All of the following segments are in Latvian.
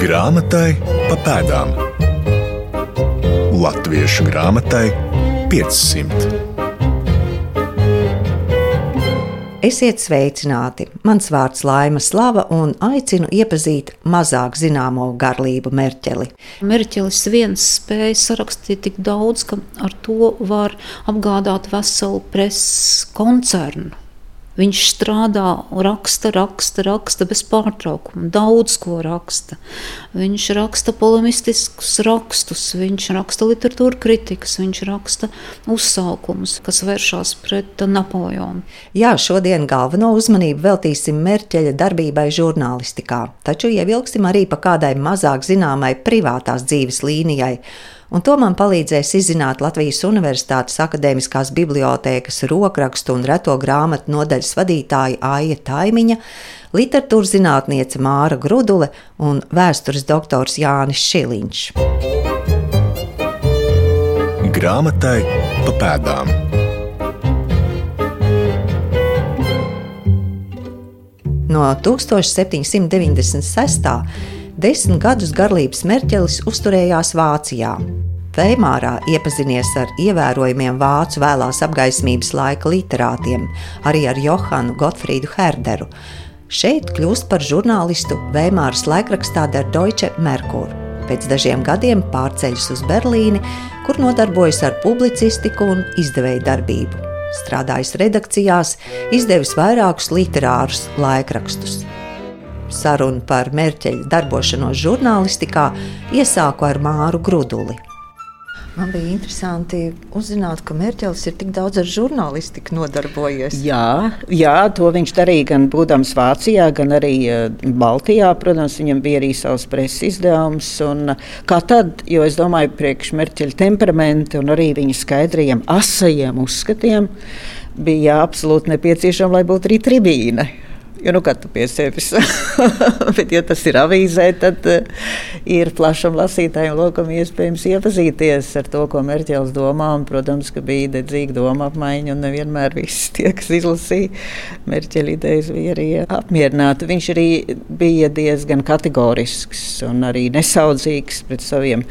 Grāmatai pa pēdām. Latviešu grāmatai 500. Esiet sveicināti! Mans vārds Laima Slava un aicinu iepazīt mazāk zināmo garlību Merķeli. Merķelis viens spēja sarakstīt tik daudz, ka ar to var apgādāt veselu preses koncernu. Viņš strādā, raksta, raksta, raksta bez pārtraukuma, daudz ko raksta. Viņš raksta polemistiskus rakstus, viņš raksta literatūra kritikas, viņš raksta uzsaukumus, kas vēršas pret Napoleonu. Jā, šodien galveno uzmanību veltīsim Merķeļa darbībai žurnālistikā, taču ievilksim arī pa kādai mazāk zināmai privātās dzīves līnijai un to man palīdzēs izzināt Latvijas Universitātes Akademiskās bibliotēkas rokrakstu un reto grāmatu nodaļas vadītāja Aija Taimiņa, literatūras zinātniece Māra Grudule un vēstures doktors Jānis Šiliņš. Grāmatai pa pēdām. No 1796. Desmit gadus garlības Merķelis uzturējās Vācijā. Veimārā iepazinies ar ievērojumiem vācu vēlās apgaismības laika literātiem, arī ar Johanu Gotfrīdu Herderu. Šeit kļūst par žurnālistu Veimāras laikrakstā Der Deutsche Merkur. Pēc dažiem gadiem pārceļas uz Berlīni, kur nodarbojas ar publicistiku un izdevēju darbību. Strādājis redakcijās, izdevis vairākus literārus laikrakstus. Sarunu par mērķeļa darbošanos žurnālistikā iesāku ar Māru Gruduli. Man bija interesanti uzzināt, ka Mērķis ir tik daudz ar žurnālistiku nodarbojies. Jā, jā, to viņš darīja gan būdams Vācijā, gan arī uh, Baltijā. Protams, viņam bija arī savs preses izdevums. Un, uh, kā tad, jo es domāju, priekš Mērķa temperamenta un arī viņa skaidrajiem, asajiem uzskatiem bija absolūti nepieciešama, lai būtu arī tribīne. Jo, nu, tu pie sevis, bet, ja tas ir avīzē, tad uh, ir plašam lasītājam lokam iespējams iepazīties ar to, ko Mērķels domā. Un, protams, ka bija dedzīga doma apmaiņa, un nevienmēr viss tie, kas izlasīja Mērķeļa idejas, bija arī apmierināti. Viņš arī bija diezgan kategorisks un arī nesaudzīgs pret saviem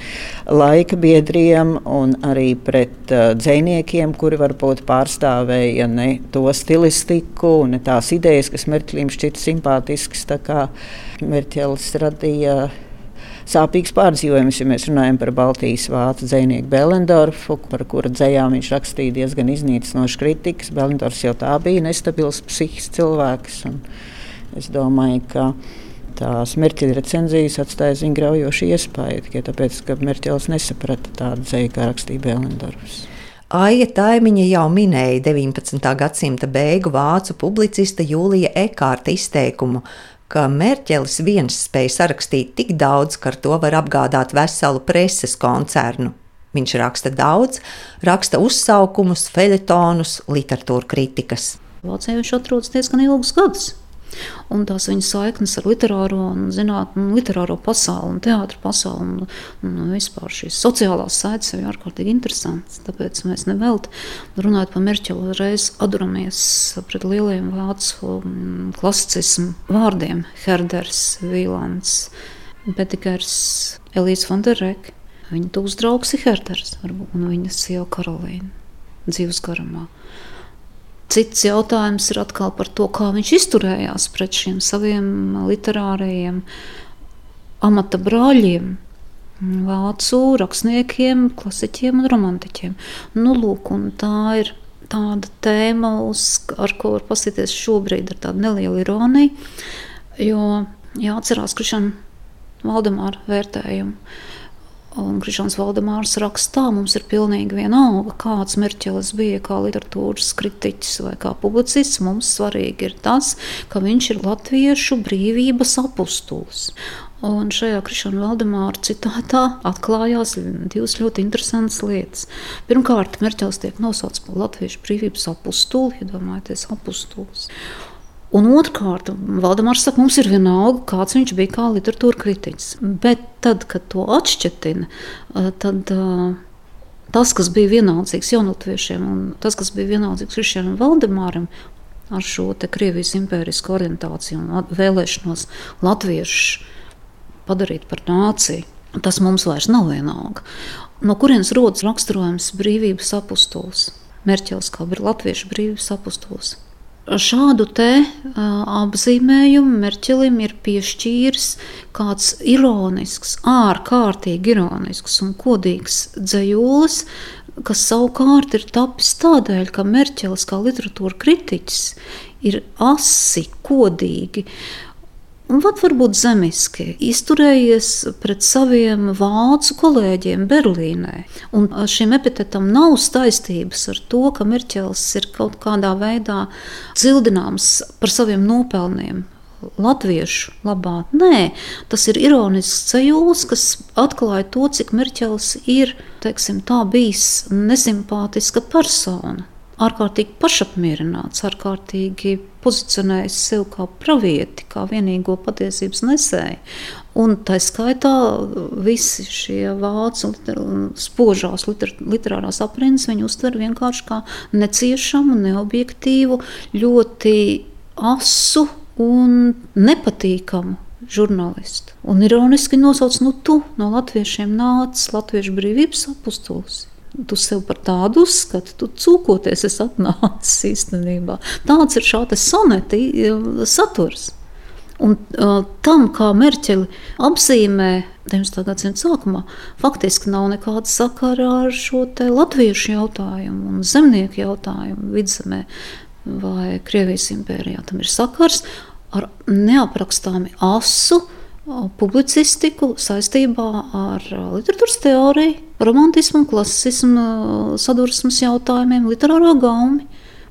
laika biedriem un arī pret uh, dzēniekiem, kuri varbūt pārstāvēja ne to stilistiku, ne tās idejas, kas Mērķeļa Merķelim šķita simpātisks. Merķelis radīja sāpīgs pārdzīvojums, ja mēs runājam par Baltijas vācu dzinieku Belendorfu, par kura dzējām viņš rakstīja diezgan iznīcinošas kritikas. Belendorfs jau tā bija nestabils psihisks cilvēks. Es domāju, ka tās Merķeļa recenzijas atstāja viņa graujošu iespaidu, tikai tāpēc, ka Merķelis nesaprata tādu dzēju, kā rakstīja Belendorfs. Aija Taimiņa jau minēja 19. gadsimta beigu vācu publicista Jūlija Ekārta izteikumu, ka Merķelis viens spēja sarakstīt tik daudz, ka ar to var apgādāt veselu preses koncernu. Viņš raksta daudz, raksta uzsaukumus, feļetonus, literatūra kritikas. Vācijā viņš atrodas diezgan ilgus gadus. Un tās viņa saiknes ar literāro, zinātnē, literāro pasauli, un teātrus pasauli un, un vispār šīs sociālās saites ir ārkārtīgi interesantas. Tāpēc mēs nevelti runājot par Merķelu, reiz atduramies pret lieliem vācu mm, klasicismu vārdiem - Herders, Vīlāns, Betikers, Elīze Fonderek. Viņa tūs draugs ir Herders, varbūt, un viņas sieva Karolīna dzīves garumā. Cits jautājums ir atkal par to, kā viņš izturējās pret šiem saviem literārajiem amata brāļiem, vācu rakstniekiem, klasiķiem un romantiķiem. Nu, lūk, un tā ir tāda tēma, uz, ar ko var pasīties šobrīd ar tādu nelielu ironiju, jo jāatcerās Krišana Valdemāra vērtējumu Un Krišāns Valdemārs rakstā, mums ir pilnīgi vienalga, kāds Merķelis bija, kā literatūras kritiķis vai kā publicists. Mums svarīgi ir tas, ka viņš ir latviešu brīvības apustulis. Un šajā Krišāna Valdemāra citātā atklājās divas ļoti interesantas lietas. Pirmkārt, Merķels tiek nosaukts par latviešu brīvības apustuli, iedomājieties, apustulis. Un otrkārt, Valdemārs saka, mums ir vienalga, kāds viņš bija kā literatūra kritiķis. Bet tad, kad to atšķetina, tad tas, kas bija vienaldzīgs jaunatviešiem un tas, kas bija vienaldzīgs Krišņam Valdemāram, ar šo Krievijas impērisku orientāciju un vēlēšanos latviešu padarīt par nāciju. Tas mums vairs nav vienalga. No kurienes rodas raksturojums brīvības apustulis? Merķels kā latviešu brīvības apustulis. Šādu te apzīmējumu Merķelim ir piešķīris kāds ironisks, ārkārtīgi ironisks un kodīgs dzējolis, kas savukārt ir tapis tādēļ, ka Merķelis kā literatūra kritiķis ir asi, kodīgi un pat varbūt zemiski izturējies pret saviem vācu kolēģiem Berlīnē. Un šim epitetam nav saistības ar to, ka Merķels ir kaut kādā veidā cildināms par saviem nopelniem. Latviešu labā. Nē, tas ir ironisks ceļš, kas atklāja to, cik Merķels ir teiksim, bijis nesimpātiska persona ārkārtīgi pašapmierināts, ārkārtīgi pozicionējis sevi kā pravieti, kā vienīgo patiesības nesēju. Un tā skaitā visi šie vācu liter, spožās liter, literārās aprindas viņi uztver vienkārši kā neciešamu, neobjektīvu, ļoti asu un nepatīkamu žurnālistu. Un ironiski nosauc, nu, tu no latviešiem nācis latviešu brīvības apustulis. Tu sev par tādu uzskati, tu cūkoties esi atnācis īstenībā. Tāds ir šāda soneta saturs. Un uh, tam, kā Merķeli apzīmē 19. gadsimta sākumā, faktiski nav nekāda sakara ar šo latviešu jautājumu un zemnieku jautājumu vidzemē vai Krievijas impērijā. Tam ir sakars ar neaprakstāmi asu publicistiku saistībā ar literatūras teoriju, romantismu, klasismu, sadursmes jautājumiem, literāro gaumi.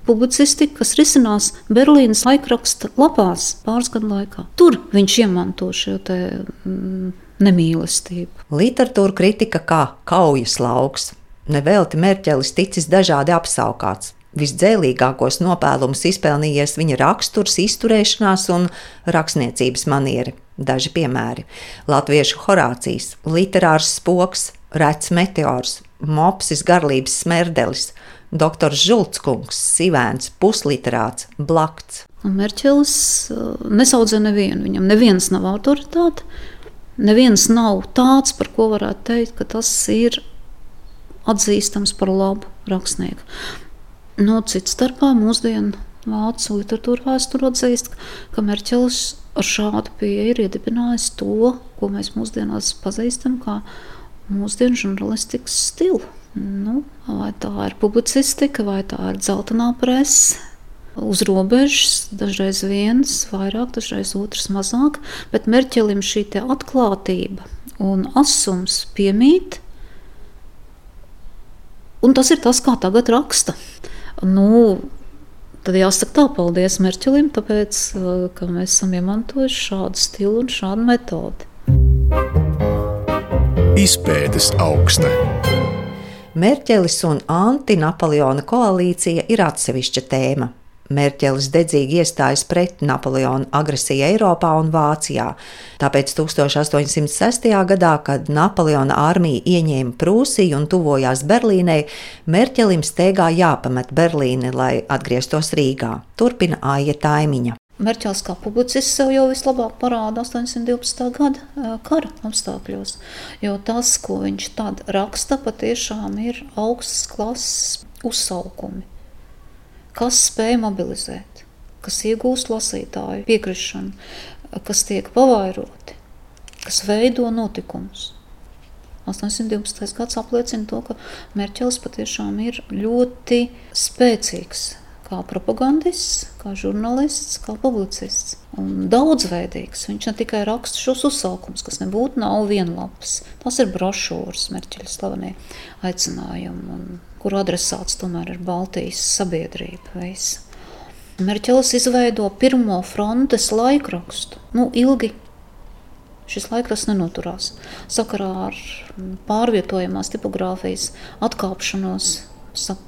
Publicistika, kas risinās Berlīnas laikraksta lapās pāris gadu laikā. Tur viņš iemanto šo te, mm, nemīlestību. Literatūra kritika kā kaujas lauks. Nevelti Merķelis ticis dažādi apsaukāts. Visdzēlīgākos nopēlumus izpelnījies viņa raksturs, izturēšanās un rakstniecības manieri. Daži piemēri - Latviešu Horācijas, literārs spoks, rets meteors, mopsis garlības smerdelis, doktors Žultskungs, Sivēns, pusliterāts, blakts. Merķelis uh, nesaudzē nevienu, viņam neviens nav autoritāte, neviens nav tāds, par ko varētu teikt, ka tas ir atzīstams par labu rakstnieku. No citas starpā mūsdienu vācu literatūra vēsture atzīst, ka Merķels ar šādu pieeju ir iedibinājis to, ko mēs mūsdienās pazīstam kā mūsdienu žurnālistikas stilu. Nu, vai tā ir publicistika, vai tā ir dzeltenā presa, uz robežas, dažreiz viens, vairāk, dažreiz otrs mazāk, bet Merķelim šī atklātība un asums piemīt. Un tas ir tas, kā tagad raksta. Nu, tad jāsaka tā, paldies Merķelim, tāpēc, uh, ka mēs esam iemantojuši šādu stilu un šādu metodi. Izpētes augsta. Merķelis un anti-Napoleona koalīcija ir atsevišķa tēma. Merķelis dedzīgi iestājas pret Napoleona agresiju Eiropā un Vācijā. Tāpēc 1806. gadā, kad Napoleona armija ieņēma Prūsiju un tuvojās Berlīnei, Merķelim steigā jāpamet Berlīni, lai atgrieztos Rīgā. Turpina Aija Taimiņa. Merķels kā publicists sev jau vislabāk parāda 812. gada kara apstākļos, jo tas, ko viņš tad raksta, patiešām ir augsts klases uzsaukumi kas spēj mobilizēt, kas iegūst lasītāju piekrišanu, kas tiek pavairoti, kas veido notikumus. 812. gads apliecina to, ka Merķels patiešām ir ļoti spēcīgs kā propagandists, kā žurnālists, kā publicists. Un daudzveidīgs. Viņš ne tikai raksta šos uzsaukumus, kas nebūtu nav vienlapas. Tas ir brošūras, Merķeļa slavenie aicinājumi. Un kuru adresāts tomēr ir Baltijas sabiedrība. Visa. Merķelis izveido pirmo frontes laikrakstu. Nu, ilgi šis laikraksts nenoturās. Sakarā ar pārvietojamās tipogrāfijas atkāpšanos,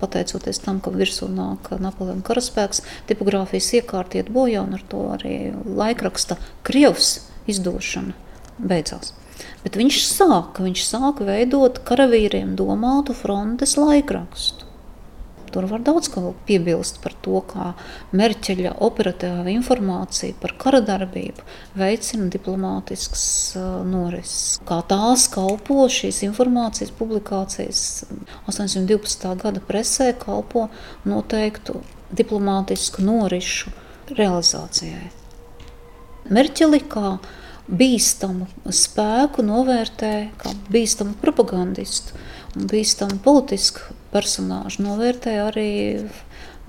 pateicoties tam, ka virsū nāk Napoleona karaspēks, tipogrāfijas iekārta iet bojā un ar to arī laikraksta Krievs izdošana beidzās. Bet viņš sāka, viņš sāka veidot karavīriem domātu frontes laikrakstu. Tur var daudz ko piebilst par to, kā Merķeļa operatīvā informācija par kara darbību veicina diplomātiskas norises. Kā tās kalpo šīs informācijas publikācijas 812. gada presē kalpo noteiktu diplomātisku norišu realizācijai. Merķeli kā bīstamu spēku novērtē kā bīstamu propagandistu un bīstamu politisku personāžu. Novērtē arī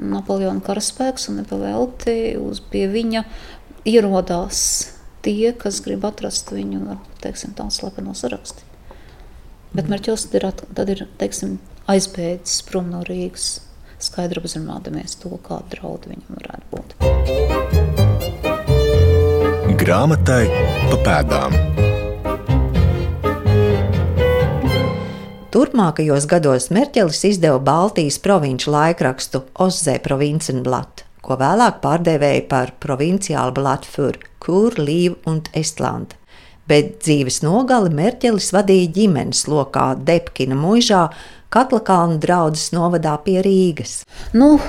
Napoleona karaspēks un nepavēlti uz pie viņa ierodās tie, kas grib atrast viņu teiksim, tādu slepeno sarakstu. Bet Merķels ir, tad ir teiksim, aizbēdzis prom no Rīgas, skaidri apzināmies to, kāda draudu viņam varētu būt. Grāmatai pa pēdām. Turpmākajos gados Merķelis izdeva Baltijas provinču laikrakstu Ozze Provincenblatt, ko vēlāk pārdevēja par provinciālu blatu für Kur, Līvu un Estlandu. Bet dzīves nogali Merķelis vadīja ģimenes lokā Depkina muižā, Katlakalnu draudzes novadā pie Rīgas. Nu,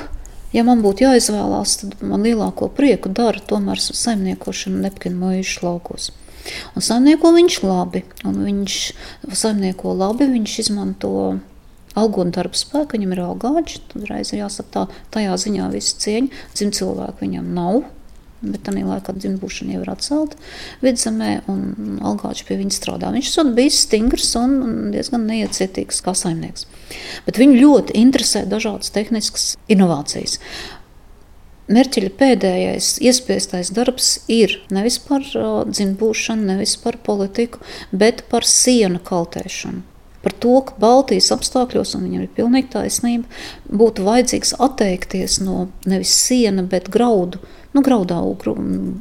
Ja man būtu jāizvēlās, tad man lielāko prieku dara tomēr saimniekošana Nepkina mūža laukos. Un saimnieko viņš labi, un viņš saimnieko labi, viņš izmanto algotu darba spēku, viņam ir algāģi, tad reiz ir jāsaka tā, tajā ziņā visu cieņu, dzim cilvēku viņam nav, bet tajā laikā dzimbušana jau ir atcelta vidzemē, un Algāčs pie viņa strādā. Viņš ir bijis stingrs un diezgan neiecietīgs kā saimnieks. Bet viņu ļoti interesē dažādas tehniskas inovācijas. Merķeļa pēdējais iespiestais darbs ir nevis par dzimbūšanu, nevis par politiku, bet par sienu kaltēšanu. Par to, ka Baltijas apstākļos, un viņam ir pilnīgi taisnība, būtu vajadzīgs atteikties no nevis siena, bet graudu nu, graudaugu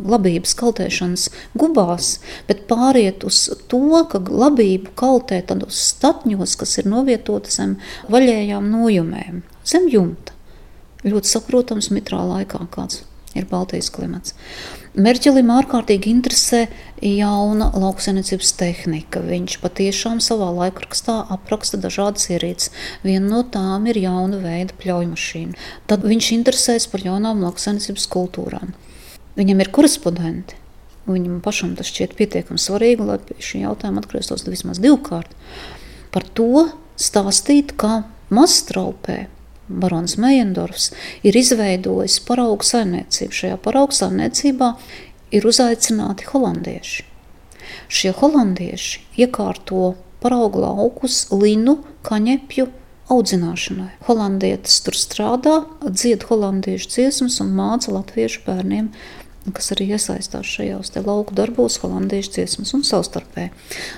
labības kaltēšanas gubās, bet pāriet uz to, ka labību kaltē tādos statņos, kas ir novietoti zem vaļējām nojumēm, zem jumta. Ļoti saprotams mitrā laikā kāds ir Baltijas klimats. Merķelim ārkārtīgi interesē jauna lauksaimniecības tehnika. Viņš patiešām savā laikrakstā apraksta dažādas ierīces. Viena no tām ir jauna veida pļauju Tad viņš interesēs par jaunām lauksaimniecības kultūrām. Viņam ir korespondenti. Viņam pašam tas šķiet pietiekami svarīgi, lai pie šī jautājuma atgrieztos vismaz divkārt. Par to stāstīt, kā mazstraupē Barons Mejendorfs ir izveidojis paraugu saimniecību. Šajā paraugu saimniecībā ir uzaicināti holandieši. Šie holandieši iekārto paraugu laukus linu, kaņepju audzināšanai. Holandietis tur strādā, dzied holandiešu dziesmas un māca latviešu bērniem kas arī iesaistās šajos lauku darbos, holandiešu dziesmas un savstarpēji.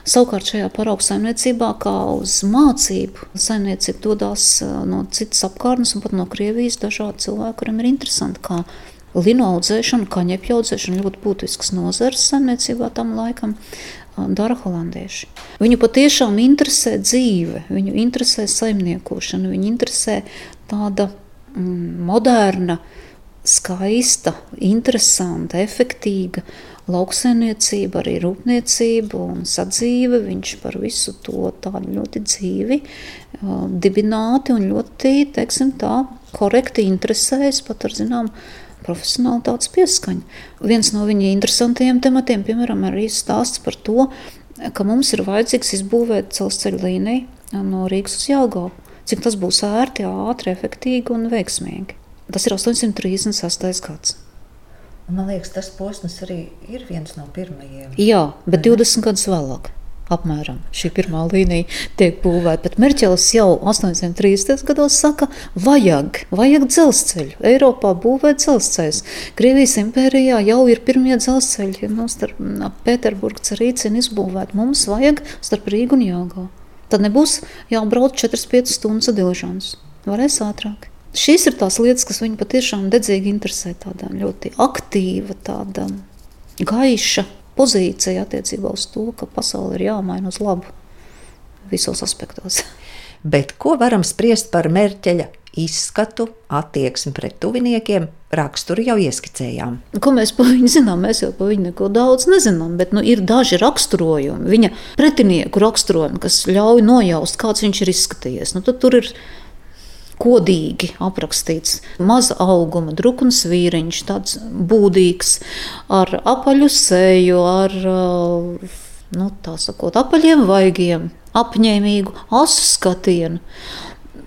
Savukārt šajā paraugu saimniecībā, kā uz mācību, saimniecība dodas no citas apkārtnes un pat no Krievijas dažādi cilvēki, kuriem ir interesanti, kā linu audzēšana, kaņepju audzēšana ļoti būtisks nozars saimniecībā tam laikam. Dara holandieši. Viņu patiešām interesē dzīve, viņu interesē saimniekošana, viņu interesē tāda mm, moderna uh, skaista, interesanta, efektīva lauksaimniecība, arī rūpniecība un sadzīve. Viņš par visu to tādu ļoti dzīvi, uh, dibināti un ļoti, teiksim tā, korekti interesējas pat ar, zinām, profesionālitātes pieskaņu. Viens no viņa interesantajiem tematiem, piemēram, arī stāsts par to, ka mums ir vajadzīgs izbūvēt dzelzceļa līniju no Rīgas uz Jālgavu. Cik tas būs ērti, ātri, efektīvi un veiksmīgi. Tas ir 836. gads. Man liekas, tas posms arī ir viens no pirmajiem. Jā, bet 20 gadus vēlāk. Apmēram šī pirmā līnija tiek būvēta. Bet Merķels jau 830. gados saka, vajag, vajag dzelzceļu. Eiropā būvēt dzelzceļus. Krievijas impērijā jau ir pirmie dzelzceļi no starp Pēterburgas Rīcina izbūvēt. Mums vajag starp Rīgu un Jāgau. Tad nebūs jābrauc 4-5 stundas diližans. Varēs ātrāk. Šīs ir tās lietas, kas viņu patiešām dedzīgi interesē. Tāda ļoti aktīva, tāda gaiša pozīcija attiecībā uz to, ka pasaule ir jāmaina uz labu visos aspektos. Bet ko varam spriest par Merķeļa izskatu, attieksmi pret tuviniekiem, raksturu jau ieskicējām. Ko mēs par viņu zinām? Mēs jau par viņu neko daudz nezinām, bet nu, ir daži raksturojumi, viņa pretinieku raksturojumi, kas ļauj nojaust, kāds viņš ir izskatījies. Nu, tur ir kodīgi aprakstīts. Maza auguma, drukns vīriņš, tāds būdīgs, ar apaļu seju, ar nu, sakot, apaļiem vaigiem, apņēmīgu asu skatienu.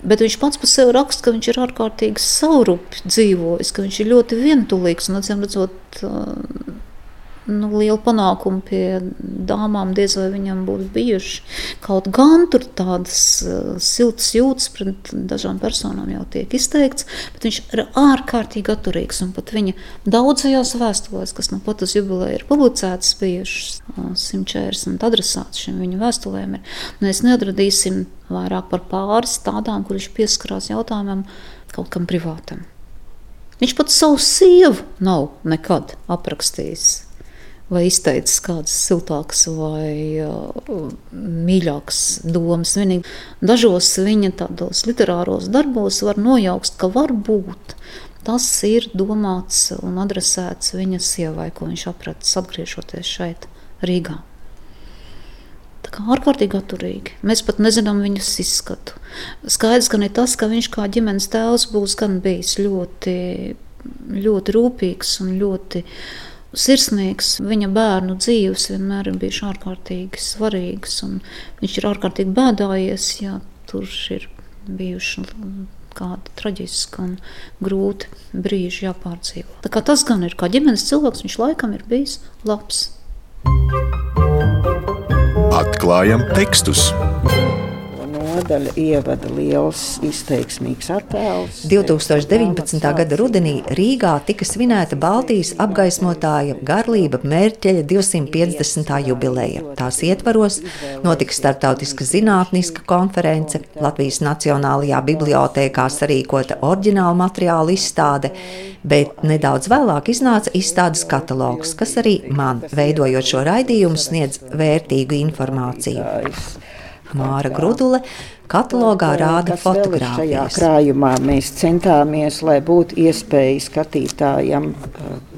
Bet viņš pats par sevi raksta, ka viņš ir ārkārtīgi saurupi dzīvojis, ka viņš ir ļoti vientulīgs un, acīm redzot, nu, liela panākuma pie dāmām diez vai viņam būtu bijuši. Kaut gan tur tādas uh, siltas jūtas pret dažām personām jau tiek izteikts, bet viņš ir ārkārtīgi atturīgs. Un pat viņa daudzajās vēstulēs, kas nu pat uz jubileju ir publicētas, bijušas uh, 140 adresāts šiem viņa vēstulēm, ir. Mēs neatradīsim vairāk par pāris tādām, kur viņš pieskarās jautājumam kaut kam privātam. Viņš pat savu sievu nav nekad aprakstījis vai izteicis kādas siltākas vai uh, mīļākas domas. Vienīgi dažos viņa tādos literāros darbos var nojaukt, ka varbūt tas ir domāts un adresēts viņa sievai, ko viņš apratis atgriežoties šeit, Rīgā. Tā kā ārkārtīgi atturīgi. Mēs pat nezinām viņas izskatu. Skaidrs, ka ne tas, ka viņš kā ģimenes tēvs būs gan bijis ļoti, ļoti rūpīgs un ļoti uh, sirsnīgs. Viņa bērnu dzīves vienmēr ir bijušas ārkārtīgi svarīgas. Viņš ir ārkārtīgi bēdājies, ja tur ir bijuši kādi traģiski un grūti brīži jāpārdzīvo. Tā kā tas gan ir kā ģimenes cilvēks, viņš laikam ir bijis labs. Atklājam tekstus! Nodaļa ievada liels izteiksmīgs attēls. 2019. gada rudenī Rīgā tika svinēta Baltijas apgaismotāja Garlība Mērķeļa 250. jubileja. Tās ietvaros notika startautiska zinātniska konference, Latvijas Nacionālajā bibliotēkā sarīkota oriģināla materiāla izstāde, bet nedaudz vēlāk iznāca izstādes katalogs, kas arī man, veidojot šo raidījumu, sniedz vērtīgu informāciju. Māra Grudule katalogā rāda fotogrāfijas. Šajā krājumā mēs centāmies, lai būtu iespēja skatītājam,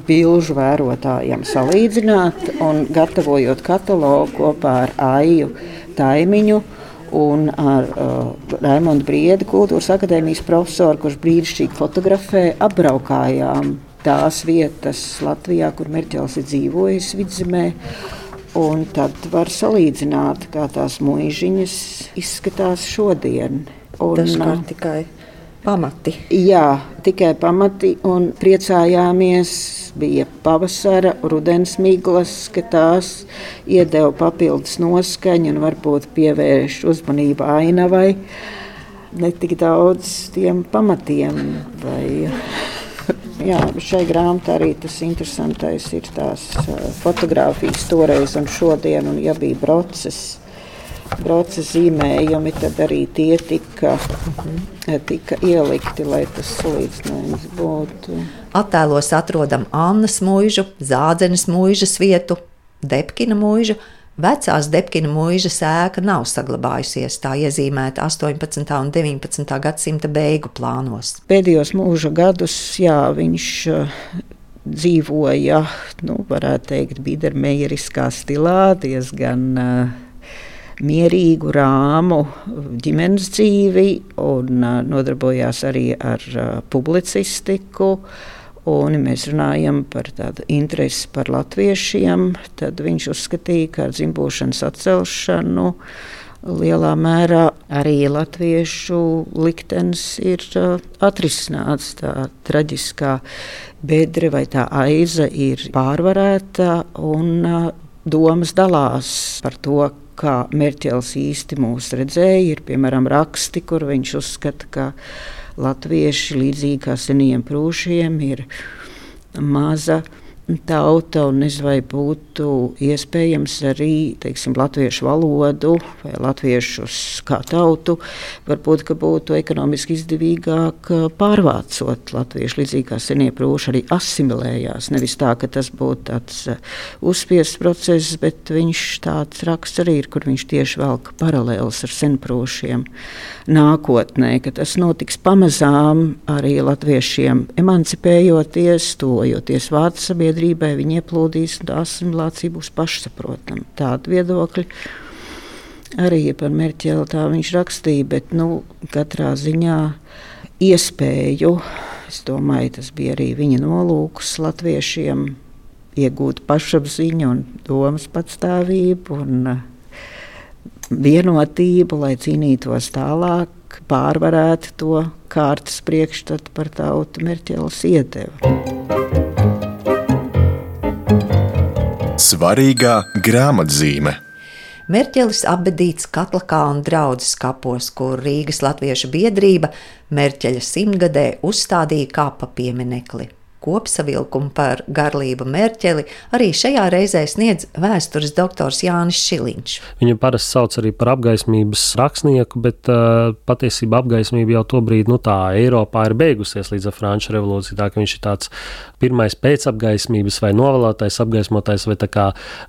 bilžu vērotājam salīdzināt un gatavojot katalogu kopā ar Aiju Taimiņu un ar uh, Raimondu Briedu, kultūras akadēmijas profesoru, kurš brīnišķīgi fotografē, apbraukājām tās vietas Latvijā, kur Merķels ir dzīvojis vidzemē. Un tad var salīdzināt, kā tās mūžiņas izskatās šodien. Dažkārt tikai pamati. Jā, tikai pamati un priecājāmies. Bija pavasara, rudens miglas, ka tās iedeva papildus noskaņu un varbūt pievērš uzmanību ainavai. Ne tik daudz tiem pamatiem. Vai, Jā, šai grāmatā arī tas interesantais ir tās fotografijas toreiz un šodien, un ja bija proces. Broces zīmējumi, tad arī tie tika, tika ielikti, lai tas salīdzinājums būtu. Attēlos atrodam Annas mūžu, Zādzenes mūžas vietu, Depkina mūžu, Vecās Depkina mūžas ēka nav saglabājusies, tā iezīmēta 18. un 19. gadsimta beigu plānos. Pēdējos mūža gadus jā, viņš uh, dzīvoja, nu, varētu teikt, bidermejeriskā stilā, diezgan uh, mierīgu, rāmu ģimenes dzīvi un uh, nodarbojās arī ar uh, publicistiku. Uh, Un, ja mēs runājam par tādu interesi par latviešiem, tad viņš uzskatīja, ka ar dzimbūšanas atcelšanu lielā mērā arī latviešu liktenis ir atrisināts. Tā traģiskā bedre vai tā aiza ir pārvarēta un domas dalās par to, kā Mērķels īsti mūs redzēja. Ir piemēram raksti, kur viņš uzskata, ka latvieši, līdzīgi kā seniem prūšiem, ir maza tauta, un nezinu, vai būtu iespējams arī teiksim, latviešu valodu vai latviešus kā tautu. Varbūt būtu ekonomiski izdevīgāk pārvācot latviešu līdzīgi kā senie prūši arī asimilējās. Nevis tā, ka tas būtu tāds uh, uzspiests process, bet viņš tāds raksts arī ir, kur viņš tieši velk paralēlus ar senprūšiem nākotnē, ka tas notiks pamazām arī latviešiem emancipējoties, tojoties vārdu sabiedrībā sabiedrībai, viņi ieplūdīs, un tā asimilācija būs pašsaprotama. Tāda viedokļa arī par Merķeli tā viņš rakstīja, bet nu, katrā ziņā iespēju, es domāju, tas bija arī viņa nolūks latviešiem iegūt pašapziņu un domas patstāvību un uh, vienotību, lai cīnītos tālāk, pārvarētu to kārtas priekšstatu par tautu Merķeles iedevu. Svarīgā grāmatzīme. Merķelis apbedīts Katlakā un draudzes kapos, kur Rīgas Latviešu biedrība Merķeļa simtgadē uzstādīja kapa pieminekli. Kopsavilkumu par garlību mērķeli arī šajā reizē sniedz vēstures doktors Jānis Šiliņš. Viņu parasti sauc arī par apgaismības rakstnieku, bet uh, patiesībā apgaismība jau tobrīd nu, tā Eiropā ir beigusies līdz Franču revolūciju. Tā, viņš ir tāds pirmais pēcapgaismības vai novēlotais apgaismotais vai tā kā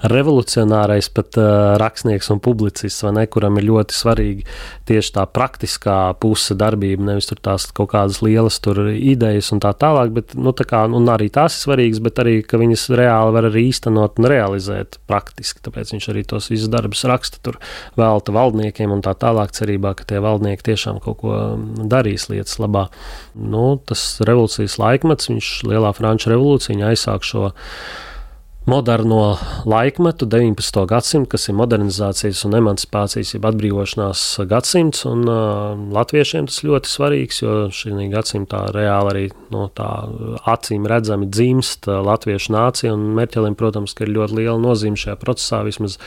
revolucionārais pat uh, rakstnieks un publicists, ne, kuram ir ļoti svarīgi tieši tā praktiskā puse darbība, nevis tur tās kaut kādas lielas idejas un tā tālāk, bet nu, tā kā kā, un arī tās ir svarīgas, bet arī, ka viņas reāli var arī īstenot un realizēt praktiski. Tāpēc viņš arī tos visus darbus raksta tur velta valdniekiem un tā tālāk cerībā, ka tie valdnieki tiešām kaut ko darīs lietas labā. Nu, tas revolūcijas laikmets, viņš lielā franču revolūcija aizsāk šo moderno laikmetu, 19. gadsimtu, kas ir modernizācijas un emancipācijas, jeb atbrīvošanās gadsimts. Un, uh, latviešiem tas ļoti svarīgs, jo šī gadsimtā reāli arī no tā acīm redzami dzimst latviešu nācija. Merķelim, protams, ir ļoti liela nozīme šajā procesā. Vismaz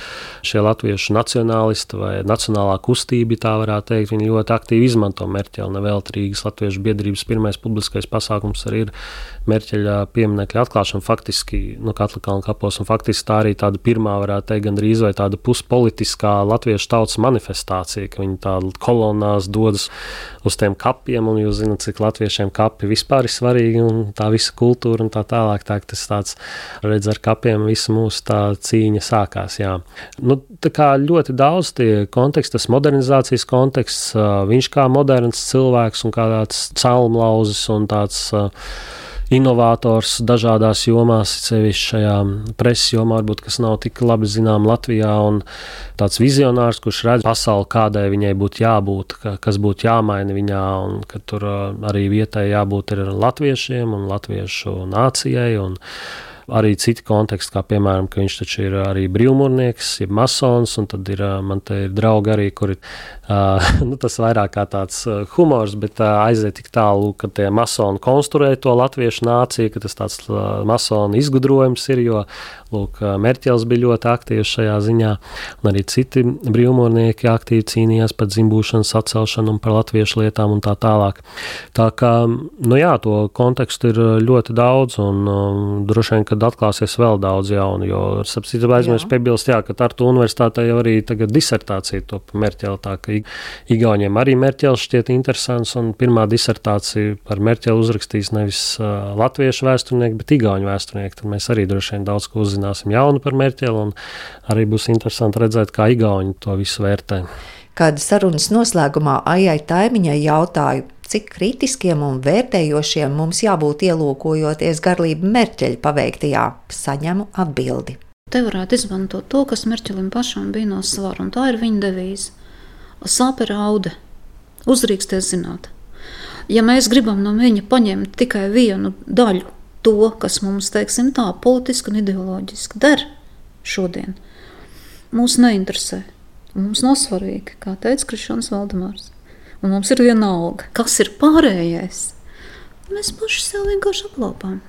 šie latviešu nacionālisti vai nacionālā kustība, tā varētu teikt, viņi ļoti aktīvi izmanto Merķeli. Nevēlt Rīgas Latviešu biedrības pirmais publiskais pasākums arī ir Merķeļa pieminiekļa atklāšana faktiski nu, Katlakalna kapos. Faktiski tā arī tāda pirmā, varētu teikt, gandrīz vai tāda puspolitiskā latviešu tautas manifestācija, ka viņi tādā kolonās dodas uz tiem kapiem, un jūs zināt, cik latviešiem kapi vispār ir svarīgi, un tā visa kultūra un tā tālāk. Tā, tas tāds, redz, ar kapiem visa mūsu tā cīņa sākās. Jā. Nu, tā kā ļoti daudz tie konteksti, tas modernizācijas konteksts, viņš kā moderns cilvēks un kā tāds celmlauzis un tāds uh, inovators dažādās jomās, sevišķi šajā preses jomā, varbūt, kas nav tik labi zinām Latvijā, un tāds vizionārs, kurš redz pasauli, kādai viņai būtu jābūt, ka, kas būtu jāmaina viņā, un ka tur uh, arī vietai jābūt ir latviešiem un latviešu nācijai. Un, arī citi konteksti, kā piemēram, ka viņš taču ir arī brīvmūrnieks, ir masons, un tad ir, man te ir draugi arī, kuri, uh, nu, tas vairāk kā tāds humors, bet uh, aiziet tik tālu, ka tie masoni konstruē to latviešu nāciju, ka tas tāds uh, masonu izgudrojums ir, jo, lūk, Merķels bija ļoti aktīvs šajā ziņā, un arī citi brīvmūrnieki aktīvi cīnījās par dzimbūšanas atcelšanu un par latviešu lietām un tā tālāk. Tā kā, nu jā, to kontekstu ir ļoti daudz, un um, droši vien, kad atklāsies vēl daudz jaunu. Jo, sapcīt, aizmirst piebilst, jā, ka Tartu universitātē jau arī tagad disertācija top Merķeli, tā ka Igauniem arī Merķels šķiet interesants, un pirmā disertācija par Merķeli uzrakstīs nevis uh, latviešu vēsturnieki, bet igauņu vēsturnieki. Tad mēs arī droši vien daudz ko uzzināsim jaunu par Merķeli, un arī būs interesanti redzēt, kā igauņi to visu vērtē. Kāda sarunas noslēgumā Aijai Taimiņai jautāju, cik kritiskiem un vērtējošiem mums jābūt ielūkojoties garlība Merķeļa paveiktajā, saņemu atbildi. Te varētu izmantot to, kas Merķelim pašam bija no svara, un tā ir viņa devīze. Sāpe rauda, uzrīksties zināt. Ja mēs gribam no viņa paņemt tikai vienu daļu, to, kas mums, teiksim, tā politiski un ideoloģiski der šodien, mūs neinteresē. Mums nav svarīgi, kā teica Krišons Valdemārs un mums ir viena alga. Kas ir pārējais? Mēs paši sev vienkārši aplaupām.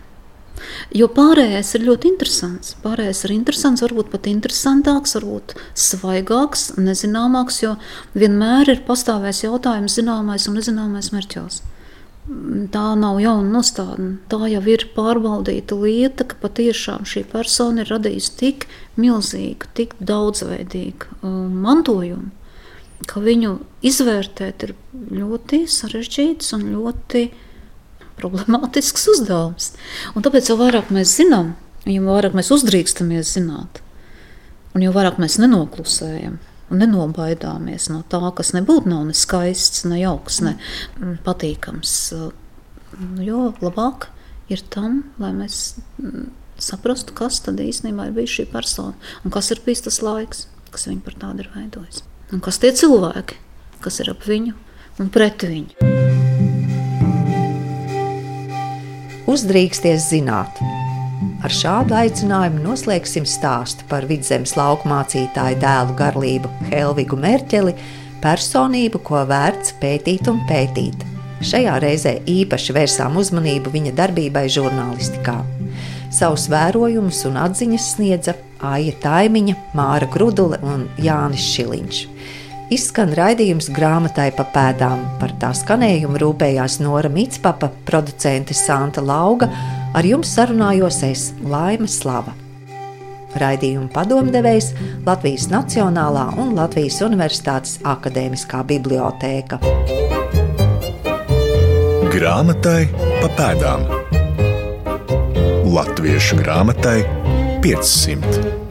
Jo pārējais ir ļoti interesants. Pārējais ir interesants, varbūt pat interesantāks, varbūt svaigāks, nezināmāks, jo vienmēr ir pastāvējis jautājums, zināmais un nezināmais mērķos. Tā nav jauna nostādne. Tā jau ir pārbaudīta lieta, ka patiešām šī persona ir radījusi tik milzīgu, tik daudzveidīgu uh, mantojumu ka viņu izvērtēt ir ļoti sarežģīts un ļoti problemātisks uzdevums. Un tāpēc, jo vairāk mēs zinām, jo vairāk mēs uzdrīkstamies zināt, un jo vairāk mēs nenoklusējam un nenobaidāmies no tā, kas nebūtu nav ne skaists, ne jauks, ne patīkams, jo labāk ir tam, lai mēs saprastu, kas tad īstenībā ir bijis šī persona un kas ir bijis tas laiks, kas viņu par tādu ir veidojis un kas tie cilvēki, kas ir ap viņu un pret viņu. Uzdrīksties zināt. Ar šādu aicinājumu noslēgsim stāstu par vidzemes lauku mācītāju dēlu garlību Helvigu Merķeli, personību, ko vērts pētīt un pētīt. Šajā reizē īpaši vērsām uzmanību viņa darbībai žurnālistikā. Savus vērojumus un atziņas sniedza Aija Taimiņa, Māra Grudule un Jānis Šiliņš. Izskan raidījums grāmatai pa pēdām. Par tā skanējumu rūpējās Nora Mitspapa, producente Santa Lauga, ar jums sarunājos es Laima Slava. Raidījuma padomdevējs Latvijas Nacionālā un Latvijas Universitātes Akadēmiskā bibliotēka. Grāmatai pa pēdām. Latviešu grāmatai 500.